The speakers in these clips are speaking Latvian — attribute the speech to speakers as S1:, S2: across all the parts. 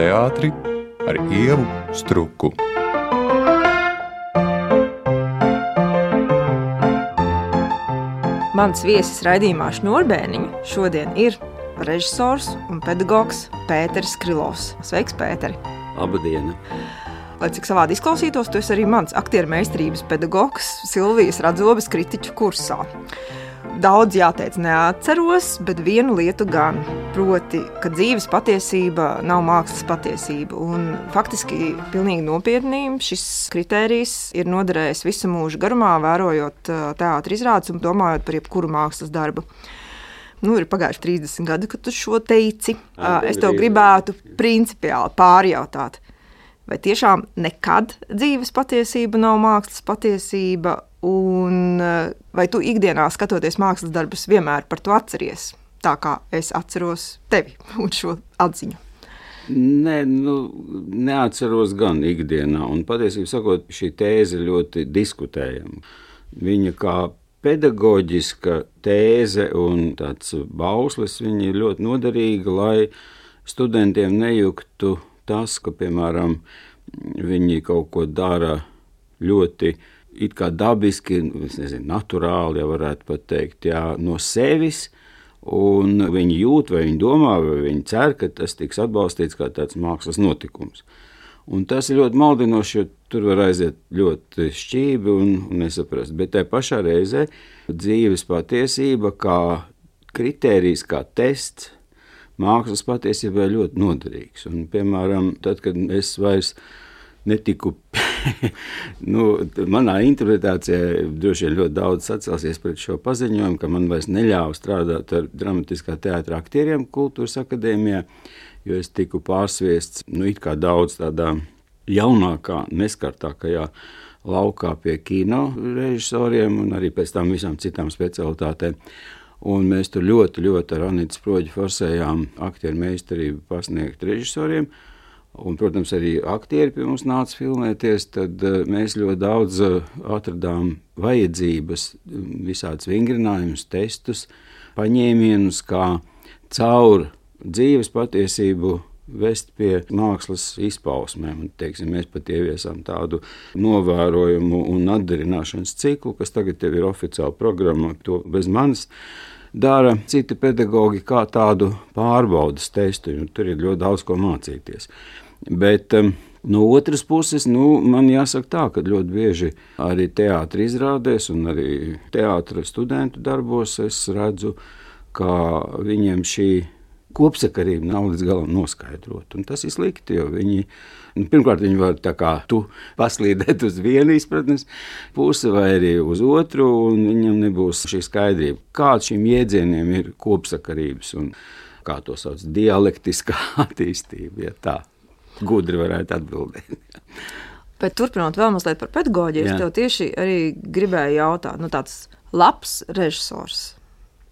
S1: teātri ar ievu struku.
S2: Mans viesis raidījumā Šnorbēniņa šodien ir režisors un pedagogs Pēters Krilovs. Sveiks, Pēteri!
S3: Labdien!
S2: Lai cik savādi izklausītos, tu esi arī mans aktieru meistarības pedagogs Silvijas Radzobas kritiķu kursā. Daudz jāteic, neatceros, bet vienu lietu gan. Proti, ka dzīves patiesība nav mākslas patiesība. Un faktiski, pilnīgi nopietni, šis kriterijs ir noderējis visu mūžu garumā, vērojot teātris izrādes un domājot par jebkuru mākslas darbu. Nu, ir pagājuši 30 gadi, kad tu šo teici. Es tev gribētu principiāli pārjautāt, vai tiešām nekad dzīves patiesība nav mākslas patiesība, un vai tu ikdienā skatoties mākslas darbus vienmēr par to atceries, tā kā es atceros tevi un šo atziņu.
S3: Nē, nu, neatceros gan ikdienā, un patiesībā šī tēze ļoti diskutējama. Viņa kā pedagoģiska tēze un tāds bauslis, viņa ir ļoti noderīga, lai studentiem nejuktu tas, ka, piemēram, viņi kaut ko dara ļoti dabiski, nezinu, naturāli, ja varētu pat teikt, jā, no sevis. Un viņi jūt, vai viņi domā, vai viņi cer, ka tas tiks atbalstīts kā tāds mākslas notikums. Un tas ir ļoti maldinoši, jo tur var aiziet ļoti šķīvi un, un nesaprast. Bet tajā pašā reizē dzīves patiesība, kā kritērijs, kā tests, mākslas patiesībā ir ļoti noderīgs. Un, piemēram, tad, kad es vairs netiku, nu, manā interpretācijā droši vien ļoti daudz sacelsies pret šo paziņojumu, ka man vairs neļāva strādāt ar dramatiskā teātra aktieriem kultūras akadēmijā, jo es tiku pārsviests, nu, it kā daudz tādā jaunākā, neskartākajā laukā pie kino režisoriem un arī pēc tam visām citām specialitātēm. Un mēs tur ļoti, ļoti ar Anītu Sproģi forsējām aktieru meistarību pasniegt režisoriem. Un, protams, arī aktieri pie mums nāca filmēties. Tad uh, mēs ļoti daudz uh, atradām vajadzības, visādus vingrinājumus, testus, paņēmienus, kā caur dzīves patiesību vest pie mākslas izpausmēm. Un, teiksim, mēs pat ieviesām tādu novērojumu un atdarināšanas ciklu, kas tagad ir oficiāla programma, to bez manis dara citi pedagogi kā tādu pārbaudas testu. Tur ir ļoti daudz ko mācīties. Bet, um, No otras puses, nu, man jāsaka tā, ka ļoti bieži arī teātris izrādēs un arī teātris studentu darbos es redzu, ka viņiem šī kopsakarība nav līdz galam noskaidrota. Tas ir slikti, jo viņi Nu, pirmkārt, viņi var tā kā tu paslīdēt uz vienu izpratnes pusi vai arī uz otru, un viņam nebūs šī skaidrība, kāda šiem jēdzieniem ir kopsakarības un kā to sauc dialektiskā attīstība. Ja tā gudri varētu atbildēt.
S2: Bet turpinot vēl mazliet par pedagoģiju, es tev tieši arī gribēju jautāt, nu tāds labs režisors,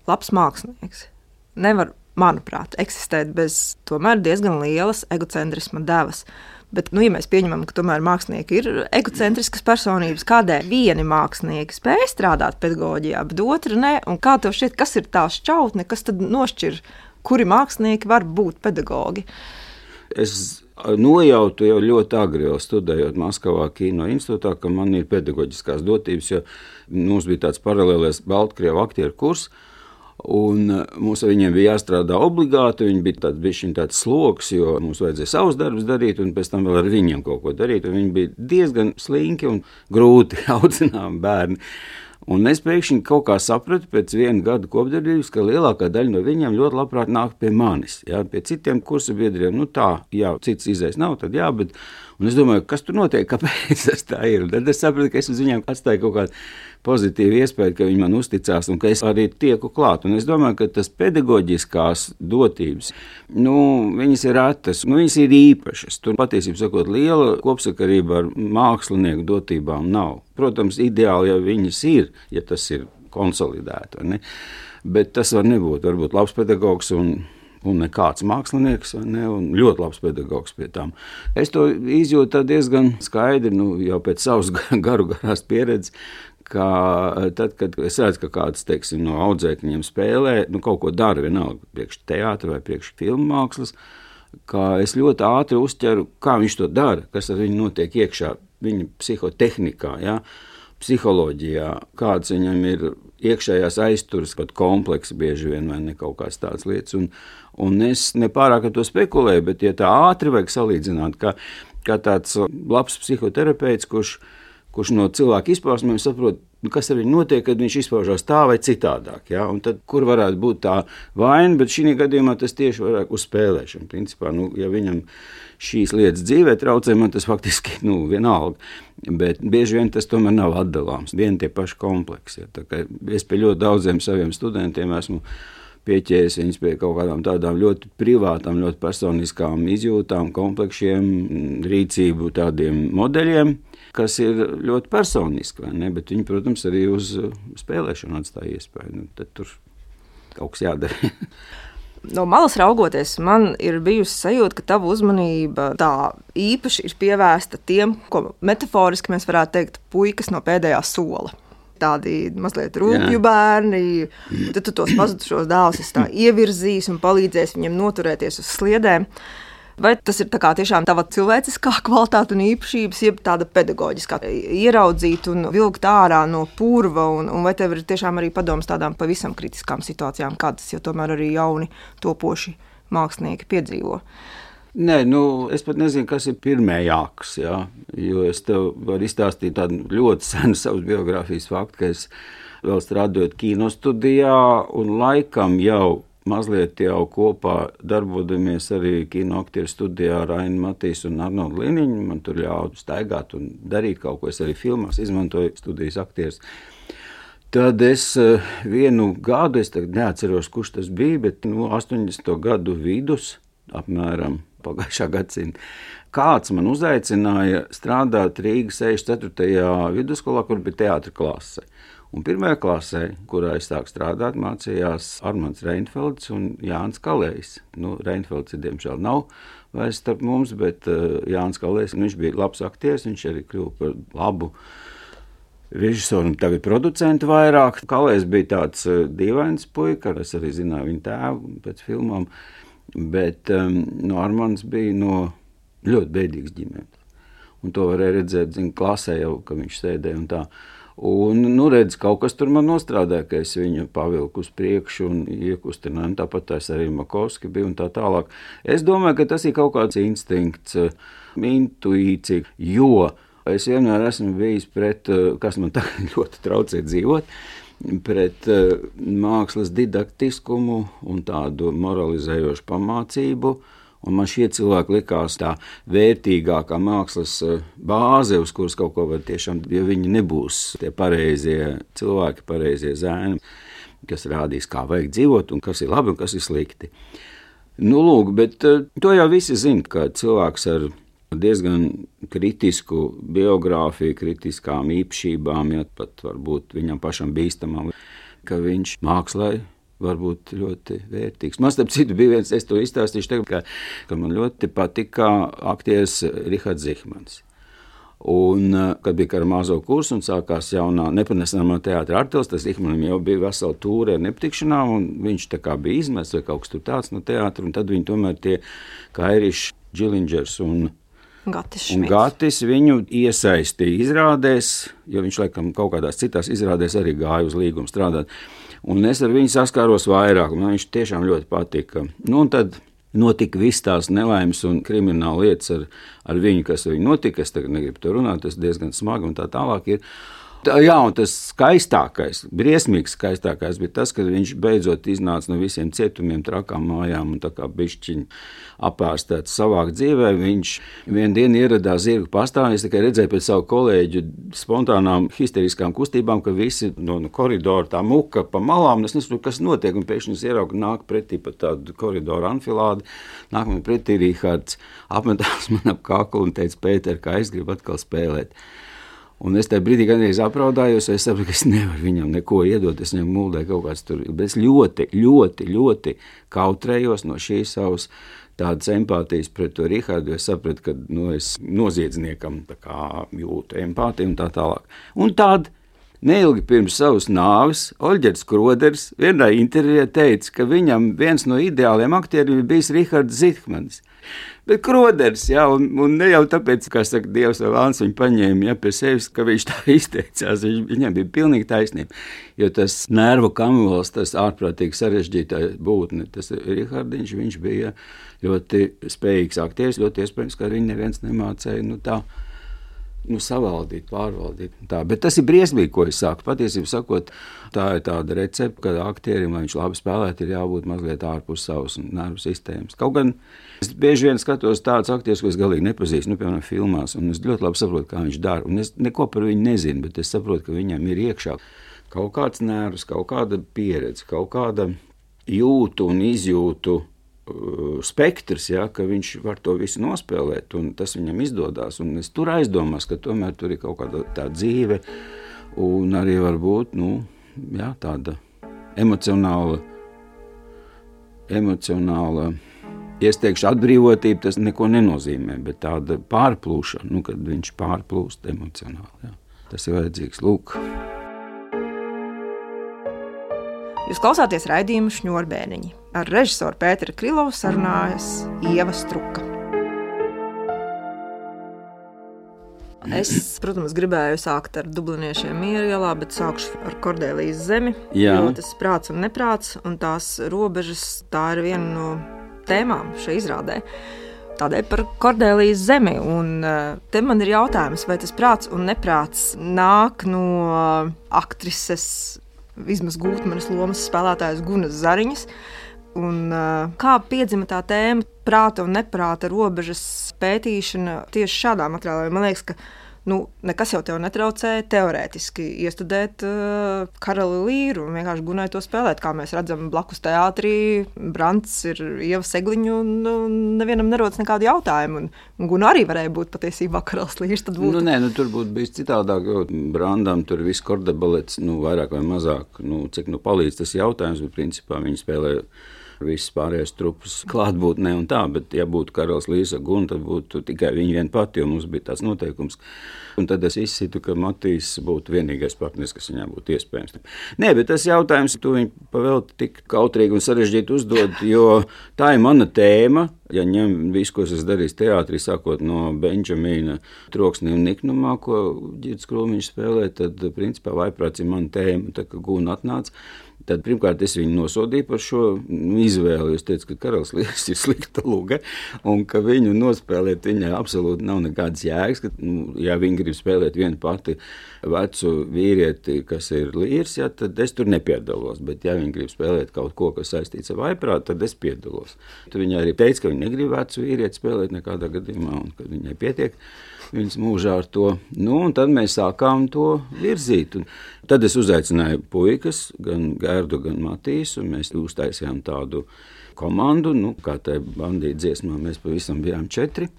S2: labs mākslinieks nevar, manuprāt, eksistēt bez tomēr diezgan lielas egocentrisma devas. Bet, nu, ja mēs pieņemam, ka tomēr mākslinieki ir egocentriskas personības, kādēļ vieni mākslinieki spēj strādāt pedagoģijā, bet otri nē, un kā tev šķiet, kas ir tā šķautne, kas tad nošķir, kuri mākslinieki var būt pedagogi?
S3: Es nojautu jau ļoti agri, jau studējot Maskavā Kino institūtā, ka man ir pedagoģiskās dotības, jo mums bija tāds paralēlais Baltkrievu aktieru kurs, Un eh, mums ar viņiem bija jāstrādā obligāti. Viņi bija tāds, bija tāds sloks, jo mums vajadzēja savus darbus darīt, un pēc tam vēl ar viņiem kaut ko darīt. Viņi bija diezgan slinki un grūti audzināmi bērni. Un es pēkšņi kaut kā sapratu pēc viena gada kopdarbības, ka lielākā daļa no viņiem ļoti labprāt nāk pie manis. Jā, pie citiem kursu biedriem, nu tā, jā, cits izējas nav, tad jā, bet es domāju, kas tur notiek, kāpēc tas tā ir. Un tad es sapratu, ka es uz viņiem atstāju kaut kādu pozitīvu iespēju, ka viņi man uzticās un ka es arī tieku klāt. Un es domāju, ka tas pedagoģiskās dotības, nu, viņas ir retas, nu, viņas ir īpašas. Tur patiesībā sakot, liela kopsakarība ar mākslinieku dotībām nav. Protams, ideāli, ja viņas ir, ja tas ir konsolidēti. Bet tas var nebūt. Varbūt labs pedagogs un un nekāds mākslinieks, ne, un ļoti labs pedagogs pie tām. Es to izjūtu diezgan skaidri, nu, jau pēc savas garu garās pieredzes, ka tad, kad es redzu, ka kāds teiksim, no audzēkņiem spēlē, nu, kaut ko dara, vienalga priekš teātra vai priekš filmu mākslas, ka es ļoti ātri uztveru, kā viņš to dara, kas ar viņu notiek iekšā, viņa psihotehnikā, ja? psiholoģijā, kāds viņam ir iekšējās aizturas, pat komplekss bieži vien vai ne kaut kādas tādas lietas. Un, un es nepārāk ar to spekulēju, bet ja tā ātri vajag salīdzināt, ka, kā tāds labs psihoterapeits, kurš, kurš no cilvēka izpausmēm saprot, Nu, kas ar viņu notiek, kad viņš izpaužās tā vai citādāk. Ja? Un tad, kur varētu būt tā vaina, bet šī gadījumā tas tieši vairāk uz spēlēšanu. Principā, nu, ja viņam šīs lietas dzīvē traucē, man tas faktiski nu, vienalga. Bet bieži vien tas tomēr nav atdalāms. Vien tie paši kompleksi. Ja? Es pie ļoti daudziem saviem studentiem esmu pieķēries viņus pie kaut kādām tādām ļoti privātām, ļoti personiskām izjūtām, kompleksiem, rīcību tādiem modeļiem kas ir ļoti personiski. Bet viņi, protams, arī uz spēlēšanu atstāja iespēju. Nu, tad tur kaut kas jādara.
S2: No malas raugoties, man ir bijusi sajūta, ka tava uzmanība tā īpaši ir pievērsta tiem, ko metaforiski mēs varētu teikt, puikas no pēdējā sola. Tādi mazliet rūpju bērni, tad tu tos pazudušos dēlus ievirzīs un palīdzēs viņiem noturēties uz sliedēm. Uh, Vai tas ir tiešām tava cilvēciskā kvalitāte un īpašības, jeb tāda pedagoģiskā, ieraudzīt un vilkt ārā no purva, un, un vai tev ir tiešām arī padoms tādām pavisam kritiskām situācijām, kādas jau tomēr arī jauni topoši mākslinieki piedzīvo?
S3: Nē, nu, es pat nezinu, kas ir pirmējāks. Ja? Jo es tev varu izstāstīt tādu ļoti senu savas biogrāfijas faktu, ka es vēl strādājot kino studijā, un laikam jau mazliet jau kopā darbojamies arī kino aktieru studijā ar Ainu Matīs un Arnoldu Liniņu. Man tur ļāva staigāt un darīt kaut ko. Es arī filmās izmantoju studijas aktierus. Tad es eh, vienu gadu, es neatceros, kurš tas bija, bet no nu, 80. gadu vidus, apmēram pagājušā gadsimta, kāds man uzaicināja strādāt Rīgas 64. vidusskolā, kur bija teātris klase. Un pirmajā klasē, kurā es sāku strādāt, mācījās Armāns Reinfelds un Jānis Kalējs. Nu, Reinfelds, diemžēl, nav vairs starp mums, bet uh, Jānis Kalējs bija labs aktieris. Viņš arī kļuva par labu režisoru un tagad producentu vairāk. Kalējs bija tāds uh, dīvains puika, es arī zināju viņa tēvu pēc filmām, bet um, no Armāns bija no ļoti bēdīgas ģimenes. Un to varēja redzēt, zin, klasē jau, ka viņš sēdēja un tā. Un, nu, redz, kaut kas tur man nostrādāja, ka es viņu pavilku uz priekšu un iekustināju. Tāpat tas arī Makovski bija un tā tālāk. Es domāju, ka tas ir kaut kāds instinkts, intuīcija, jo es vienmēr esmu bijis pret, kas man tagad ļoti traucē dzīvot, pret mākslas didaktiskumu un tādu moralizējošu pamācību. Un man šie cilvēki likās tā vērtīgākā mākslas eh, bāze, uz kuras kaut ko var tiešām, ja viņi nebūs tie pareizie cilvēki, pareizie zēni, kas rādīs, kā vajag dzīvot, un kas ir labi un kas ir slikti. Nu, lūk, bet eh, to jau visi zina, ka cilvēks ar diezgan kritisku biogrāfiju, kritiskām īpašībām, ja pat varbūt viņam pašam bīstamām, ka viņš mākslā var būt ļoti vērtīgs. Man, starp citu, bija viens, es to izstāstīšu, tagad, ka, ka man ļoti patika aktieris Rihards Zihmans. Un, eh, kad bija karamāzo kurs un sākās jaunā nepanesamā teātris Artils, tas Ihmanim jau bija vesela tūre ar nepatikšanām, un viņš tā kā bija izmests vai kaut kas tur tāds no teātra, un tad viņi tomēr tie Kairišs, Džilingers un
S2: Gatis,
S3: un Gatis viņu iesaistīja izrādēs, jo viņš laikam kaut kādās citās izrādēs arī gāja uz līgumu strādāt. Un es ar viņu saskāros vairāk, man viņš tiešām ļoti patika. Nu, notika viss tās nelaimes un krimināla lietas ar, ar viņu, kas ar viņu notika. Es tagad negribu to runāt, tas diezgan smagi un tā tālāk. Ir. Jā, un tas skaistākais, briesmīgs skaistākais bija tas, kad viņš beidzot iznāca no visiem cietumiem, trakām mājām un tā kā bišķiņi apārstēts savāk dzīvē. Viņš vienu dienu ieradās zirgu pastāvā, es tikai redzēju pēc savu kolēģu spontānām histeriskām kustībām, ka visi no, no koridora tā muka pa malām, es nesaprotu, kas notiek, un pēkšņi es ieraugu nāk pretī pa tādu koridoru anfilādi, nāk man pretī Rīhārds, apmetās man ap kaklu un teica, Pēter, kā es gribu atkal spēlēt. Un es tajā brīdī gandrīz apraudājos, es saprotu, ka es nevaru viņam neko iedot. Es viņam muldēju kaut kāds tur. Bet es ļoti, ļoti, ļoti kautrējos no šīs savas tādas empātijas pret to Rahādu. Es sapratu, ka nu, es noziedzniekam jūtu empātiju un tā tālāk. Un tad Neilgi pirms savas nāves Oļģers Kroders vienā intervijā teica, ka viņam viens no ideāliem aktieriem bija bijis Rihards Zitmans. Bet Kroders, jā, un, un ne jau tāpēc, ka saka, Dievs vai Vāns viņu paņēma ja, pie sevis, ka viņš tā izteicās. Viņ, viņam bija pilnīgi taisnība. Jo tas nervu kamols, tas ārprātīgi sarežģītā būtne, tas Rihardiņš, viņš bija ļoti spējīgs aktieris, ļoti iespējams, ka viņu neviens nemācēja. Nu, tā, nu, savaldīt, pārvaldīt. Tā. Bet tas ir briesmīgi, ko es saku. Patiesībā sakot, tā ir tāda recepte, ka aktierim, lai viņš labi spēlētu, ir jābūt mazliet ārpus savas nervu sistēmas. Kaut gan es bieži vien skatos tādus aktierus, ko es galīgi nepazīstu, nu, piemēram, filmās, un es ļoti labi saprotu, kā viņš dara. Un es neko par viņu nezinu, bet es saprotu, ka viņam ir iekšā kaut kāds nervs, kaut kāda pieredze, kaut kāda jūtu un izjūtu spektrs, ja, ka viņš var to visu nospēlēt, un tas viņam izdodas. Es tur aizdomās, ka tomēr tur ir kaut kāda tā dzīve, un arī varbūt nu, ja, tāda emocionāla, emocionāla iesteikšu atbrīvotība. Tas neko nenozīmē, bet tāda pārplūšana, nu, kad viņš pārplūst emocionāli. Ja. Tas ir vajadzīgs. Lūk.
S2: Jūs klausāties raidījumu šņurbēniņi. Ar režisoru Pēteru Krilovu sarunājas Ieva Struka. Es, protams, gribēju sākt ar dubliniešiem mierā, bet sākšu ar Kordelijas zemi.
S3: Jā.
S2: Jo tas prāts un neprāts un tās robežas, tā ir viena no tēmām šajā izrādē. Tādēļ par Kordelijas zemi. Un eh, te man ir jautājums, vai tas prāts un neprāts nāk no aktrises vismaz gūtmanas lomas spēlētājas Gunas Zariņas. Un, uh, kā piedzima tā tēma, prāta un neprāta robežas pētīšana tieši šādā materiālā? Man liekas, ka nu, nekas jau tev netraucēja teorētiski iestudēt uh, karali līru un vienkārši gunēt to spēlēt. Kā mēs redzam, blakus teātrī Brants ir ieva segliņu un nu, nevienam nerodas nekādu jautājumu. Un, un Guna arī varēja būt patiesībā karalis līrs.
S3: Nu, nē, nu, tur būtu bijis citādāk, jo Brandam tur viss kordebalets, nu, vairāk vai mazāk, nu, cik nu palīdz tas jautājums, bet principā viņi spēlēja visas pārējās trupas klātbūtnē un tā, bet, ja būtu karalis Līsa Guna, tad būtu tikai viņa viena pati, jo mums bija tāds noteikums. Un tad es izsitu, ka Matīs būtu vienīgais partneris, kas viņam būtu iespējams. Nē, bet tas jautājums, tu viņu pavēlti tik kautrīgi un sarežģīti uzdod, jo tā ir mana tēma. Ja ņem visu, ko es darīju teātrī, sākot no Benžamīna troksnī un niknumā, ko Girds Krūmiņš spēlē, tad principā vaiprāts ir mana tēma. Tā kā gūna atnāca, Tad pirmkārt es viņu nosodīju par šo nu, izvēli. Es teicu, ka karalis liekas ir slikta luga un ka viņu nospēlēt viņai absolūti nav nekādas jēgas. Ka, nu, ja viņi grib spēlēt vienu pati vecu vīrieti, kas ir līrs, ja, tad es tur nepiedalos. Bet ja viņi grib spēlēt kaut ko, kas saistīts ar vaiprātu, tad es piedalos. Tad viņa arī teica, ka viņa negrib vecu vīrieti spēlēt nekādā gadījumā un ka viņai pietiek viņas mūžā ar to. Nu, tad mēs sākām to virzīt. Un tad es uzaicināju puikas, gan Gērdu, gan Matīsu, mēs uztaisījām tādu komandu, nu, kā tajā bandīta dziesmā, mēs pavisam bijām četri.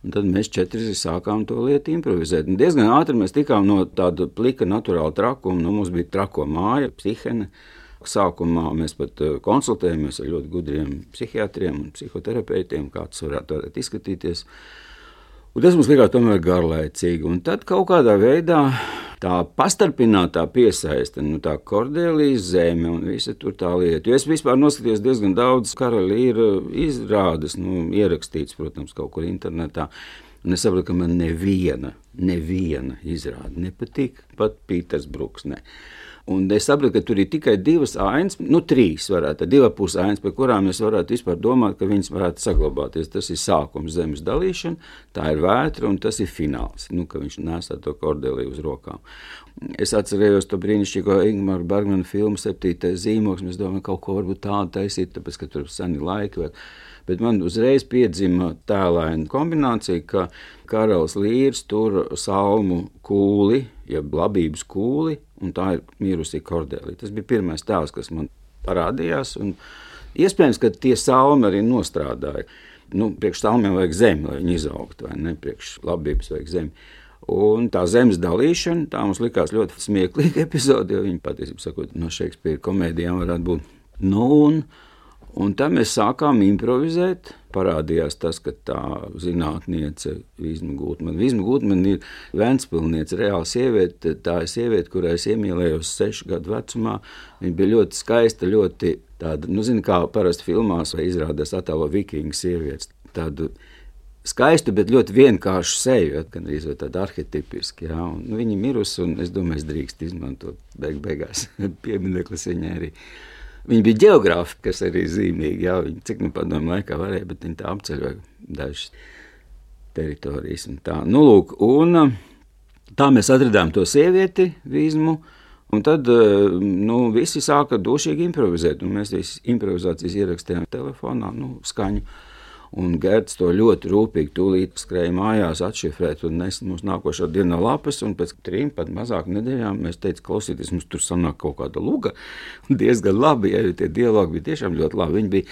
S3: Un tad mēs četri sākām to lietu improvizēt. Un diezgan ātri mēs tikām no tāda plika, naturāla trakuma. Nu, mums bija trako māja, psihēna. Sākumā mēs pat eh, konsultējāmies ar ļoti gudriem psihiatriem un psihoterapeitiem, kā tas varētu izskatīties. Un tas mums likās tomēr garlaicīgi. Un tad kaut kādā veidā tā pastarpinātā piesaiste, nu, tā kordēlijas zeme un visa tur tā lieta. Jo es vispār noskatījos diezgan daudz karalīra izrādes, nu, ierakstīts, protams, kaut kur internetā. Un es saprotu, ka man neviena, neviena izrāde nepatīk, pat Pīters Bruks. Ne. Un es saprotu, ka tur ir tikai divas ainas, nu, trīs varētu, divi puses ainas, par kurām mēs varētu vispār domāt, ka viņas varētu saglabāties. Tas ir sākums zemes dalīšana, tā ir vētra un tas ir fināls, nu, ka viņš nesā to kordeliju uz rokām. Es atcerējos to brīnišķīgo Ingūru Bergmanu filmu Septītais zīmoks. Mēs domājam, kaut ko tādu taisīt, tāpēc, ka tur ir seni laiki. Vai bet man uzreiz piedzima tēlaina kombinācija, ka karalis līrs tur salmu kūli, jeb labības kūli, un tā ir mirusī kordelī. Tas bija pirmais tēls, kas man parādījās, un iespējams, ka tie salmi arī nostrādāja. Nu, priekš salmiem vajag zemi, lai viņi izaugtu, vai ne? Priekš labības vajag zemi. Un tā zemes dalīšana, tā mums likās ļoti smieklīga epizode, jo viņi patiesībā sakot, no Šekspīra komēdijām varētu būt. Nu, un, Un tad mēs sākām improvizēt. Parādījās tas, ka tā zinātniece, Vīsma Gūtmane, Vīsma Gūtmane ir Vēnspilniece, reāla sieviete. Tā ir sieviete, kurai es iemīlējos sešu gadu vecumā. Viņa bija ļoti skaista, ļoti tāda, nu, zina, kā parasti filmās izrādās attēlo vikingu sievietes. Tādu skaistu, bet ļoti vienkāršu seju, gan arī tādu arhitektisku. Ja? Nu, viņa ir mirusi, un es domāju, es drīkst izmantot beig beigās piemineklis viņai arī. Viņa bija geogrāfa, kas arī zīmīgi, jā, viņa, cik nu padomu laikā varēja, bet viņa tā apceļoja dažas teritorijas. Un tā. Nu, lūk, un tā mēs atradām to sievieti, vīzmu, un tad nu, visi sāka došīgi improvizēt, un mēs visas improvizācijas ierakstījām telefonā, nu, skaņu. Un Gerts to ļoti rūpīgi tūlīt skrēja mājās, atšifrēt un nes mums nākošā dienā lapas. Un pēc trim pat mazāk nedēļām mēs teicām, klausieties, mums tur sanāk kaut kāda luga. Diezgan labi, ja tie dialogi bija tiešām ļoti labi. Viņi bija,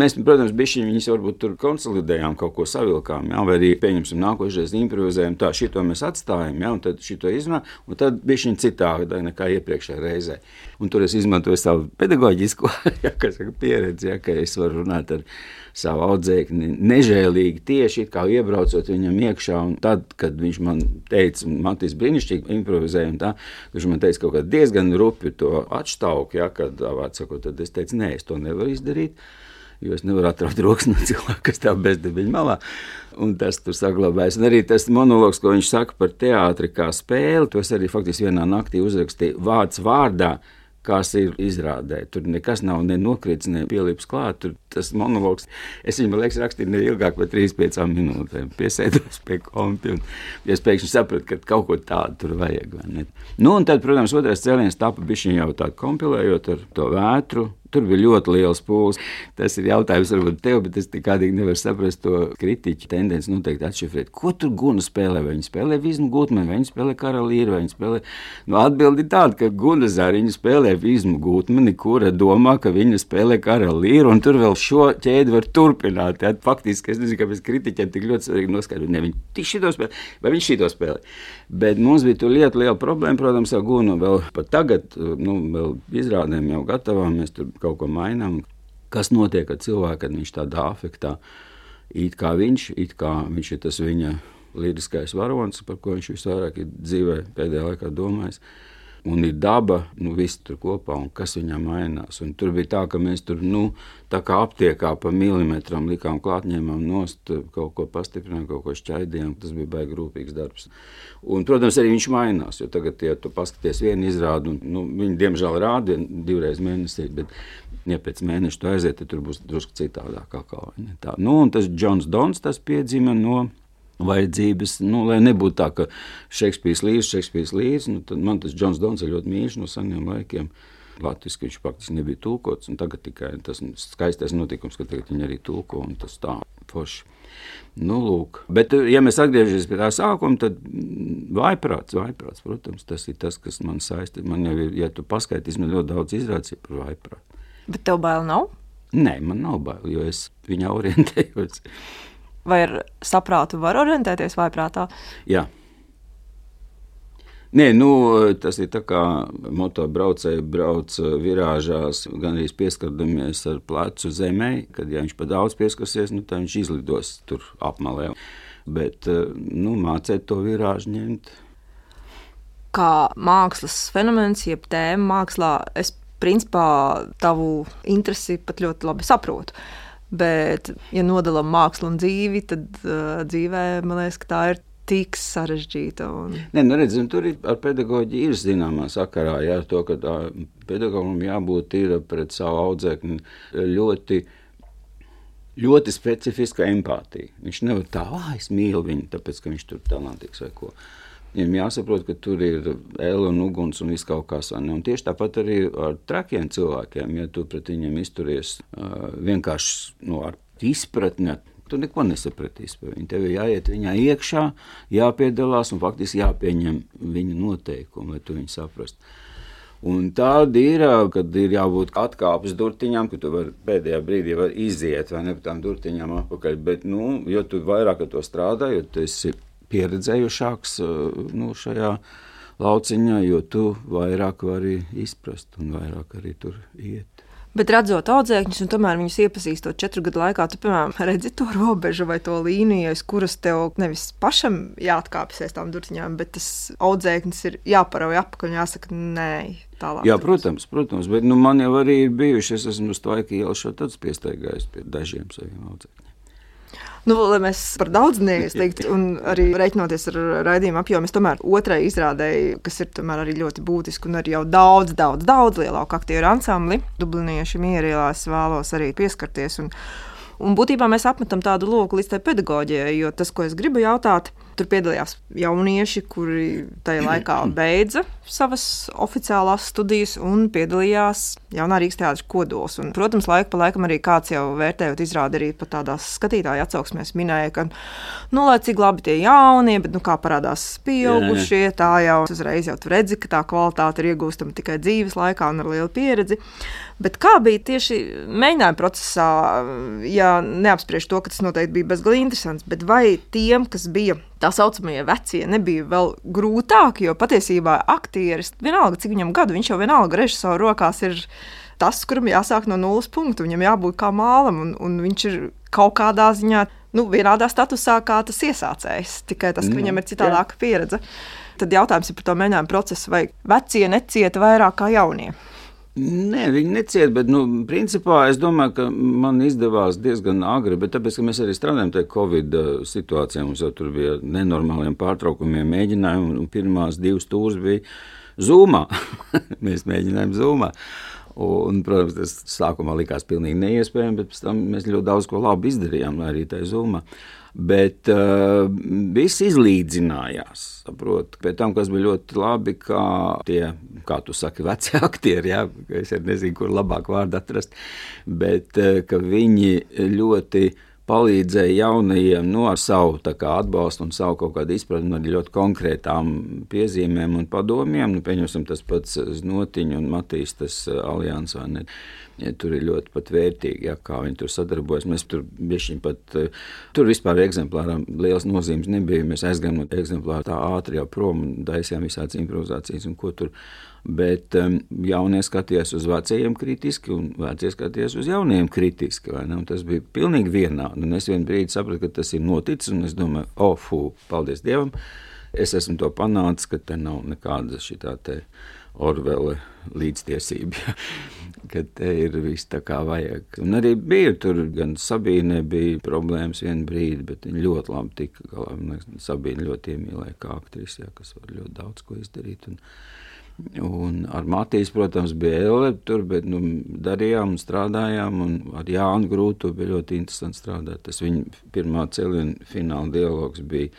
S3: mēs, protams, bišķiņi viņus varbūt tur konsolidējām, kaut ko savilkām, jā, vai arī pieņemsim nākošais improvizējam, tā šito mēs atstājam, jā, un tad šito izrunā, un tad bišķiņi citādi nekā iepriekšējā reizē. Un tur es izmantoju savu pedagoģisko jā, pieredzi, jā, ka es varu runāt ar savu audzēkni nežēlīgi tieši kā iebraucot viņam iekšā. Tad, kad viņš man teica, Matīs brīnišķīgi improvizēja, tā, viņš man teica kaut kā diezgan rupi to atštauku, ja, kad, sakot, tad es teicu, nē, es to nevaru izdarīt. Jo es nevaru atraut rokas no cilvēka, kas tā bezdebiņa malā. Un tas tur saglabājas. Un arī tas monologs, ko viņš saka par teātri kā spēli, tos arī faktiski vienā naktī uzrakstīja vārds vārdā kas ir izrādē. Tur nekas nav ne nokritis, ne pielips klāt. Tur tas monologs, es viņam liekas, rakstīju ne ilgāk par 3-5 minūtēm. Piesēdos pie kompja un ja es pēkšņi sapratu, ka kaut ko tādu tur vajag. Nu, un tad, protams, otrais cēliens tapa bišķiņ jau tā kompilējot ar to vētru Tur bija ļoti liels pūles. Tas ir jautājums varbūt tev, bet es nekādīgi nevaru saprast to kritiķu tendenci noteikti atšifrēt. Ko tur guna spēlē? Vai viņi spēlē Vizmu Gutmanu, vai viņi spēlē Karalīru, vai viņi spēlē... Nu, atbildi tāda, ka Guna Zariņa spēlē Vizmu Gutmani, kura domā, ka viņa spēlē Karalīru, un tur vēl šo ķēdi var turpināt. Ja? Faktiski es nezinu, kāpēc kritiķiem tik ļoti svarīgi noskaidrot, ne viņi šito spēlē, vai viņi šito spēlē. Bet mums bija tur lieta, liela problēma, protams, ar Gunu vēl pat tagad, nu, vēl izrādēm jau gatavām, mēs tur kaut ko mainām. Kas notiek ar cilvēku, kad viņš tādā afektā, it kā viņš, it kā viņš ir tas viņa liriskais varonis, par ko viņš visvairāk ir dzīvē pēdējā laikā domājis un ir daba, nu, viss tur kopā, un kas viņā mainās. Un tur bija tā, ka mēs tur, nu, tā kā aptiekā pa milimetram likām klāt, ņēmām nost, kaut ko pastiprinājām, kaut ko šķaidījām. Tas bija baigi rūpīgs darbs. Un, protams, arī viņš mainās, jo tagad, ja tu paskaties vienu izrādu, un, nu, viņi diemžēl rāda divreiz mēnesī, bet, ja pēc mēneša tu aiziet, tad tur būs drusku citādāk. Kā, tā. Nu, un tas Džons Dons, tas piedzima no vajadzības. Nu, lai nebūtu tā, ka Šekspīrs līdzi, Šekspīrs līdzi, nu, tad man tas Džons Dons ir ļoti mīļš no seniem laikiem. Latvijas viņš faktiski nebija tulkots, un tagad tikai tas skaistais notikums, ka tagad viņi arī tulko, un tas tā forši. Nu, lūk. Bet, ja mēs atgriežamies pie tā sākuma, tad vaiprāts, vaiprāts, protams, tas ir tas, kas man saista. Man jau ir, ja tu paskaitīsi, man ļoti daudz izrādes par vaiprātu.
S2: Bet tev bail nav?
S3: Nē, man nav bail, jo es viņā orientējos.
S2: Vai ar saprātu var orientēties vai prātā?
S3: Jā. Nē, nu, tas ir tā kā motobraucēji brauc virāžās, gan arī pieskardamies ar plecu zemē, kad ja viņš pa daudz pieskarsies, nu, tad viņš izlidos tur apmalē. Bet nu, mācīt to virāžu ņemt.
S2: Kā mākslas fenomens, jeb tēma mākslā, es principā tavu interesi pat ļoti labi saprotu. Bet, ja nodalām mākslu un dzīvi, tad uh, dzīvē man liekas, ka tā ir tik sarežģīta. Un...
S3: Nē, nu redz, tur ir ar pedagoģiju ir zināmā sakarā, jā, to, ka pedagogam jābūt ir pret savu audzēkni ļoti. Ļoti specifiska empātija. Viņš nevar tā, ah, es mīlu viņu, tāpēc, ka viņš tur talantīgs vai ko. Uh, Viņam jāsaprot, ka tur ir ēle un uguns un viss kaut kas tāds. Tieši tāpat arī ar trakiem cilvēkiem, ja tu pret viņiem izturies uh, vienkārši nu, ar izpratni. Tu neko nesapratīsi par viņu. Tev ir jāiet viņā iekšā, jāpiedalās un faktiski jāpieņem viņa noteikumi, lai tu viņu saprastu. Un tāda ir, kad ir jābūt atkāpes durtiņām, ka tu vari pēdējā brīdī var iziet vai ne pa tām durtiņām atpakaļ. Bet, nu, jo tu vairāk ar to strādā, jo tu esi pieredzējušāks eh, nu, šajā lauciņā, jo tu vairāk vari izprast un vairāk arī tur iet.
S2: Bet redzot audzēkņus, un tomēr viņus iepazīstot četru gadu laikā, tu, piemēram, redzi to robežu vai to līniju, uz kuras tev nevis pašam jāatkāpjas aiz tām durtiņām, bet tas audzēknis ir jāparauj apakaļ un jāsaka, nē. Tālāk.
S3: Jā, protams, protams, bet nu, man jau arī ir bijuši, es esmu uz to laiku ielšu tāds piestaigājis pie dažiem saviem audzēkņiem.
S2: Nu, lai mēs par daudz neizteiktu, un arī reiķinoties ar raidījumu apjomu, es tomēr otrai izrādēju, kas ir tomēr arī ļoti būtiski un arī jau daudz, daudz, daudz lielāku aktieru ansambli. Dublinieši mierielās vēlos arī pieskarties. Un, un būtībā mēs apmetam tādu loku līdz tai pedagoģijai, jo tas, ko es gribu jautāt, Tur piedalījās jaunieši, kuri tajā laikā beidza savas oficiālās studijas un piedalījās jaunā Rīgas teātris kodols. Un, protams, laika pa laikam arī kāds jau vērtējot izrādi arī pat tādās skatītāju atsauksmēs minēja, ka, nu, lai cik labi tie jaunie, bet, nu, kā parādās pieaugušie, tā jau uzreiz jau tu redzi, ka tā kvalitāte ir iegūstama tikai dzīves laikā un ar lielu pieredzi. Bet kā bija tieši mēģinājuma procesā, ja neapspriež to, ka tas noteikti bija bezgalīgi interesants, bet vai tiem, kas bija tā saucamie vecie nebija vēl grūtāki, jo patiesībā aktieris, vienalga cik viņam gadu, viņš jau vienalga režisoru rokās ir tas, kuram jāsāk no nulles punkta, viņam jābūt kā mālam, un, un viņš ir kaut kādā ziņā nu, vienādā statusā kā tas iesācējs, tikai tas, ka mm, viņam ir citādāka pieredze. Tad jautājums ir par to mēģinājumu procesu, vai vecie necieta vairāk kā jaunie.
S3: Nē, viņi neciet, bet, nu, principā es domāju, ka man izdevās diezgan agri, bet tāpēc, ka mēs arī strādājam tajā Covid uh, situācijā, mums jau tur bija nenormāliem pārtraukumiem mēģinājumi, un pirmās divas stūras bija Zoomā. mēs mēģinājām Zoomā. Un, protams, tas sākumā likās pilnīgi neiespējami, bet pēc tam mēs ļoti daudz ko labi izdarījām arī tajā Zoomā. Bet uh, viss izlīdzinājās. Saprot, pēc tam, kas bija ļoti labi, kā tie, kā tu saki, veci aktieri, jā, es nezinu, kur labāk vārdu atrast, bet uh, viņi ļoti palīdzēja jaunajiem nu, savu atbalstu un savu kaut kādu izpratni ar ļoti konkrētām piezīmēm un padomiem. Nu, pieņemsim, tas pats Znotiņš un Matīs, tas uh, alians vai ne. Ja, tur ir ļoti vērtīgi, ja, kā viņi tur sadarbojas. Mēs tur bijām pat. Eh, tur vispār eksemplāram liels nozīmes nebija. Mēs aizgājām no eksemplāra tā ātri jau prom un taisījām visādas improvizācijas un ko tur. Bet um, jaunie skatījās uz vecajiem kritiski, un vecie skatījās uz jauniem kritiski. Tas bija pilnīgi vienādi. Un es vienā brīdī sapratu, ka tas ir noticis, un es domāju, oh, fū, paldies Dievam! Es esmu to panācis, ka te nav nekāda šī tā te Orvela līdztiesība, ka te ir viss tā kā vajag. Un arī bija tur, gan Sabīne bija problēmas vienu brīdi, bet viņa ļoti labi tika galā. Sabīne ļoti iemīlēja kā aktrise, ja, kas var ļoti daudz ko izdarīt. Un, Un ar Matīs, protams, bija Ele, tur, bet nu, darījām un strādājām. Un ar Jānu Grūtu bija ļoti interesanti strādāt. Tas viņa pirmā cēliena fināla dialogs bija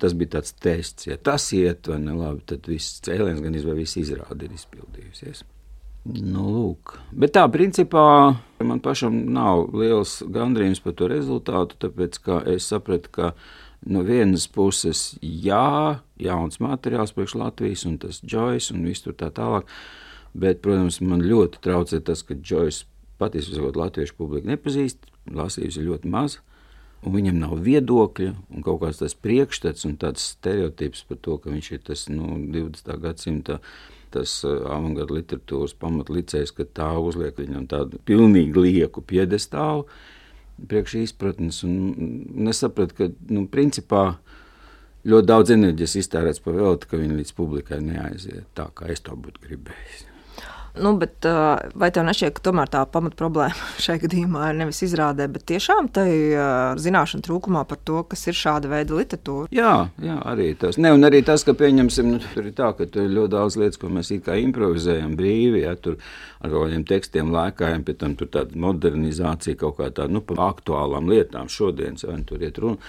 S3: Tas bija tāds tests, ja tas iet vai ne labi, tad viss cēliens, gan izvēl, viss izrādi ir izpildījusies. Nu, lūk. Bet tā, principā, man pašam nav liels gandrījums par to rezultātu, tāpēc, ka es sapratu, ka no vienas puses, jā, jauns materiāls priekš Latvijas, un tas Joyce un viss tur tā tālāk, bet, protams, man ļoti traucē tas, ka Joyce patiesībā latviešu publiku nepazīst, lasījusi ļoti maz un viņam nav viedokļa, un kaut kāds tas priekšstats un tāds stereotips par to, ka viņš ir tas nu, 20. gadsimta. Tas uh, avangarda literatūras pamatlicējs, ka tā uzliek viņam tādu pilnīgi lieku piedestālu, priekš izpratnes. Un, un es sapratu, ka, nu, principā, ļoti daudz enerģijas iztērēts par velti, ka viņi līdz publikai neaiziet tā, kā es to būtu gribējis.
S2: Nu, bet, vai tev nešķiet, ka tomēr tā pamatproblēma šajā gadījumā ir nevis izrādē, bet tiešām tai zināšanu trūkumā par to, kas ir šāda veida literatūra?
S3: Jā, jā arī tas. Ne, un arī tas, ka pieņemsim, nu, tur ir tā, ka tur ir ļoti daudz lietas, ko mēs it kā improvizējam brīvi, ja tur ar kaut kādiem tekstiem lēkājam, pēc tam tur tāda modernizācija kaut kā tāda, nu, par aktuālām lietām šodienas, vai tur iet runa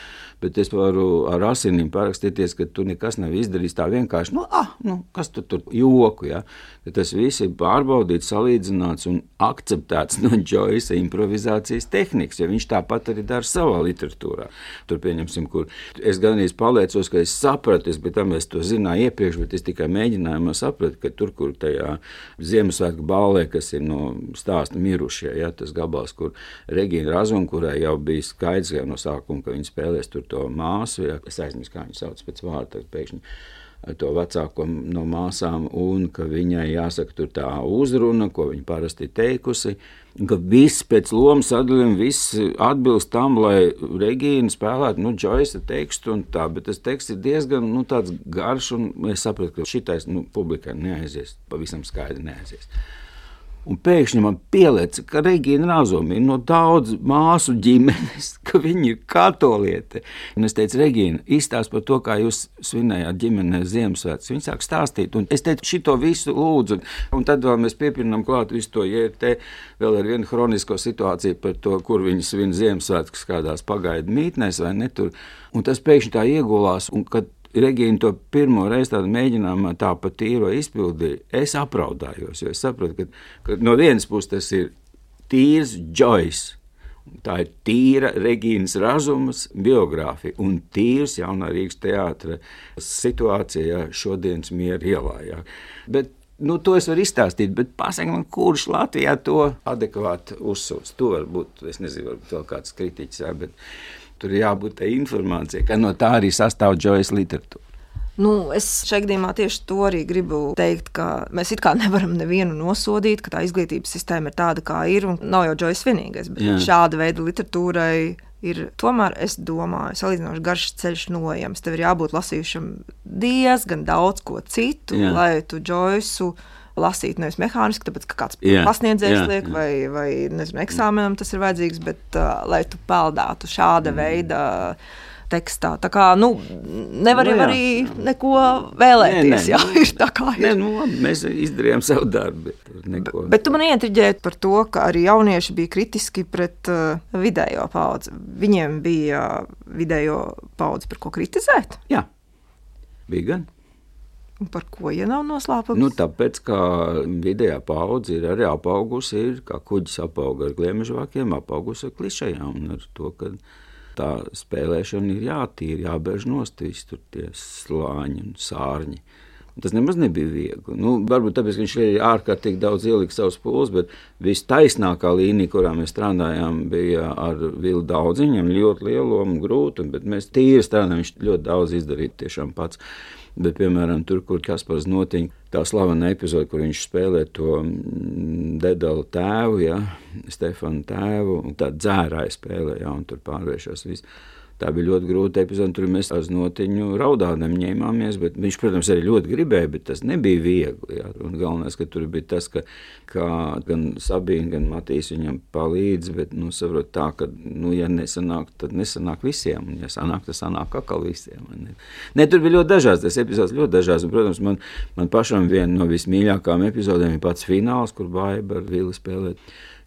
S3: bet es varu ar asinīm parakstīties, ka tur nekas nav izdarīts tā vienkārši. Nu, ah, nu, kas tu tur joku? Ja? Tas viss ir pārbaudīts, salīdzināts un akceptēts no Džoisa improvizācijas tehnikas, ja viņš tāpat arī dara savā literatūrā. Tur pieņemsim, kur es gan īsti paliecos, ka es sapratu, es, bet tam es to zināju iepriekš, bet es tikai mēģināju saprast, ka tur, kur tajā Ziemassvētku ballē, kas ir no stāsta mirušie, ja, tas gabals, kur Regīna Razuma, kurai jau bija skaidrs no sākuma, ka viņa spēlēs tur to māsu, ja, es aizmirsu, kā viņu sauc pēc vārda, pēkšņi to vecāko no māsām, un ka viņai jāsaka tur tā uzruna, ko viņa parasti teikusi. Ka viss pēc lomas sadalījuma, viss atbilst tam, lai Regīna spēlētu nu, Joyce tekstu un tā, bet tas teksts ir diezgan nu, garš, un es saprotu, ka šitais nu, publikai neaizies, pavisam skaidri neaizies. Un pēkšņi man pielieca, ka Regīna Razumi ir no daudz māsu ģimenes, ka viņa ir katoliete. Un es teicu, Regīna, izstāst par to, kā jūs svinējāt ģimenē Ziemassvētku. Viņa sāk stāstīt, un es teicu, šito visu lūdzu. Un tad vēl mēs piepildām klāt visu to jērte, vēl ar vienu hronisko situāciju par to, kur viņi svin Ziemassvētkus kādās pagaidu mītnēs vai netur. Un tas pēkšņi tā iegulās, un kad Regīna to pirmo reizi mēģinājumā tā pa tīro izpildīja. Es apraudājos, jo es saprotu, ka, ka no vienas puses tas ir tīrs Joyce. Tā ir tīra Regīnas Razumas biogrāfija un tīrs jaunā Rīgas teātra situācijā šodienas miera ielā. Jā. Bet nu, to es varu izstāstīt, bet pasakiet man, kurš Latvijā to adekvāti uzsūs. To varbūt, es nezinu, varbūt vēl kāds kritiķis, jā, bet Tur jābūt tai informācijai, ka no tā arī sastāv džojas literatūra.
S2: Nu, es šeit gadījumā tieši to arī gribu teikt, ka mēs it kā nevaram nevienu nosodīt, ka tā izglītības sistēma ir tāda, kā ir. Nav jau Džojas vienīgais, bet Jā. šāda veida literatūrai ir tomēr, es domāju, salīdzinoši garš ceļš nojams. Tev ir jābūt lasījušam diezgan daudz ko citu, Jā. lai tu Džoisu lasīt nevis mehāniski, tāpēc ka kāds jā, pasniedzējs jā, liek, jā. vai, vai nezinu, eksāmenam tas ir vajadzīgs, bet uh, lai tu peldātu šāda mm. veida. Tekstā. Tā kā nu, nevar nu, jau arī neko vēlēties. Nē, nē, jā, ir tā kā ir.
S3: Nē, nu, labi, mēs izdarījām savu darbu. Bet,
S2: bet, bet tu man ietriģēji par to, ka arī jaunieši bija kritiski pret uh, vidējo paudzi. Viņiem bija vidējo paudzi par ko kritizēt?
S3: Jā, bija gan.
S2: Un par ko, ja nav noslēpums?
S3: Nu, tāpēc, ka vidējā paudze ir arī apaugusi, ir, kā kuģis apauga ar gliemežvākiem, apaugusi ar klišajām ar to, tā spēlēšana ir jātīra, jābēž nost visi tur tie slāņi un sārņi. Tas nemaz nebija viegli. Nu, varbūt tāpēc, ka viņš ir ārkārtīgi daudz ielikt savus pūles, bet viss taisnākā līnija, kurā mēs strādājām, bija ar vilu daudziņiem, ļoti lielu un grūtu, bet mēs tīri strādājām, viņš ļoti daudz izdarīja tiešām pats. Bet, piemēram, tur, kur Kaspars notiņa, tā slavena epizode, kur viņš spēlē to mm, dedalu tēvu, ja, Stefanu tēvu, un tā dzērāja spēlē, ja, un tur pārvēršas viss. Tā bija ļoti grūta epizode. Tur mēs ar notiņu raudādam ņēmāmies. Viņš, protams, arī ļoti gribēja, bet tas nebija viegli. Jā. Un galvenais, ka tur bija tas, ka gan Sabīna, gan Matīs viņam palīdz. Bet, nu, saprot, tā, ka, nu, ja nesanāk, tad nesanāk visiem. Un, ja sanāk, tad sanāk atkal visiem. Ne? Ne, tur bija ļoti dažādas. Tas epizodes ļoti dažādas. Un, protams, man, man pašam viena no vismīļākajām epizodēm ir pats fināls, kur Baiba ar Vili spēlēt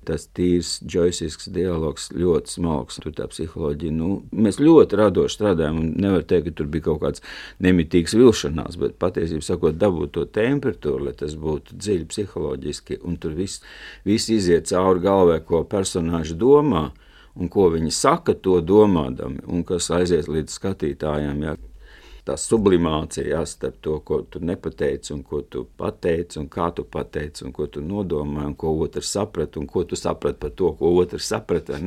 S3: tas tīrs, joisisks dialogs, ļoti smalks. Tur tā psiholoģija, nu, mēs ļoti radoši strādājam, nevar teikt, ka tur bija kaut kāds nemitīgs vilšanās, bet patiesībā sakot, dabūt to temperatūru, lai tas būtu dziļi psiholoģiski, un tur viss, viss iziet cauri galvē, ko personāži domā. Un ko viņi saka, to domādami, un kas aiziet līdz skatītājiem. Jā tā sublimācija jā, starp to, ko tu nepateici, un ko tu pateici, un kā tu pateici, un ko tu nodomāji, un ko otrs saprata, un ko tu saprati par to, ko otrs saprata.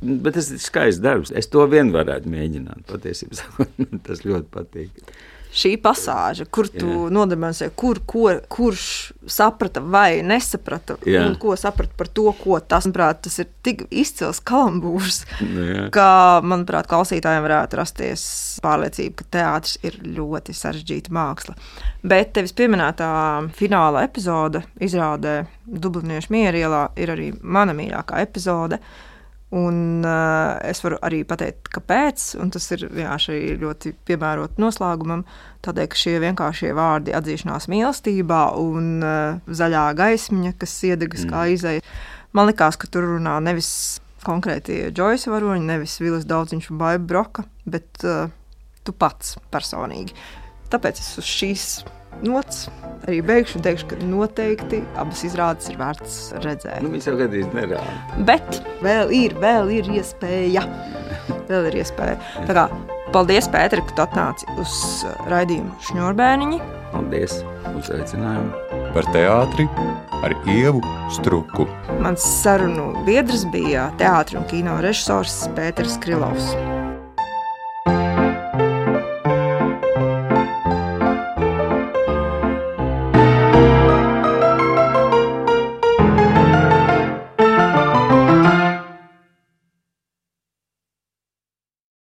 S3: Bet tas ir skaists darbs. Es to vien varētu mēģināt. Patiesībā tas ļoti patīk
S2: šī pasāža, kur tu nodemonstrē, kur, ko, kurš saprata vai nesaprata, Jā. un ko saprata par to, ko tas, manuprāt, tas ir tik izcils kalambūrs, nu, Jā. ka, manuprāt, klausītājiem varētu rasties pārliecība, ka teātris ir ļoti sarežģīta māksla. Bet tevis pieminētā fināla epizode izrādē Dubliniešu mierielā ir arī mana mīļākā epizode. Un uh, es varu arī pateikt, kāpēc. Tas ir vienkārši ļoti piemērots noslēgumam. Tādēļ, ka šie vienkāršie vārdi atzīšanās mīlestībā un uh, zaļā gaismiņa, kas iedegas mm. kā izēja, man likās, ka tur runā nevis konkrēti Džoisa varoņi, nevis Vilis Daudziņš un Baiba Broka, bet uh, tu pats personīgi. Tāpēc es uz šīs nots arī beigšu un teikšu, ka noteikti abas izrādes ir vērts redzēt.
S3: Nu, Viņas jau gadījis nerāda.
S2: Bet vēl ir, vēl ir iespēja. vēl ir iespēja. Tā kā, paldies, Pēter, ka tu atnāci uz raidījumu Šņurbēniņi.
S3: Paldies, uzaicinājumu.
S1: Par teātri ar Ievu Struku.
S2: Mans sarunu biedrs bija teātris un kino režisors Pēters Krilovs.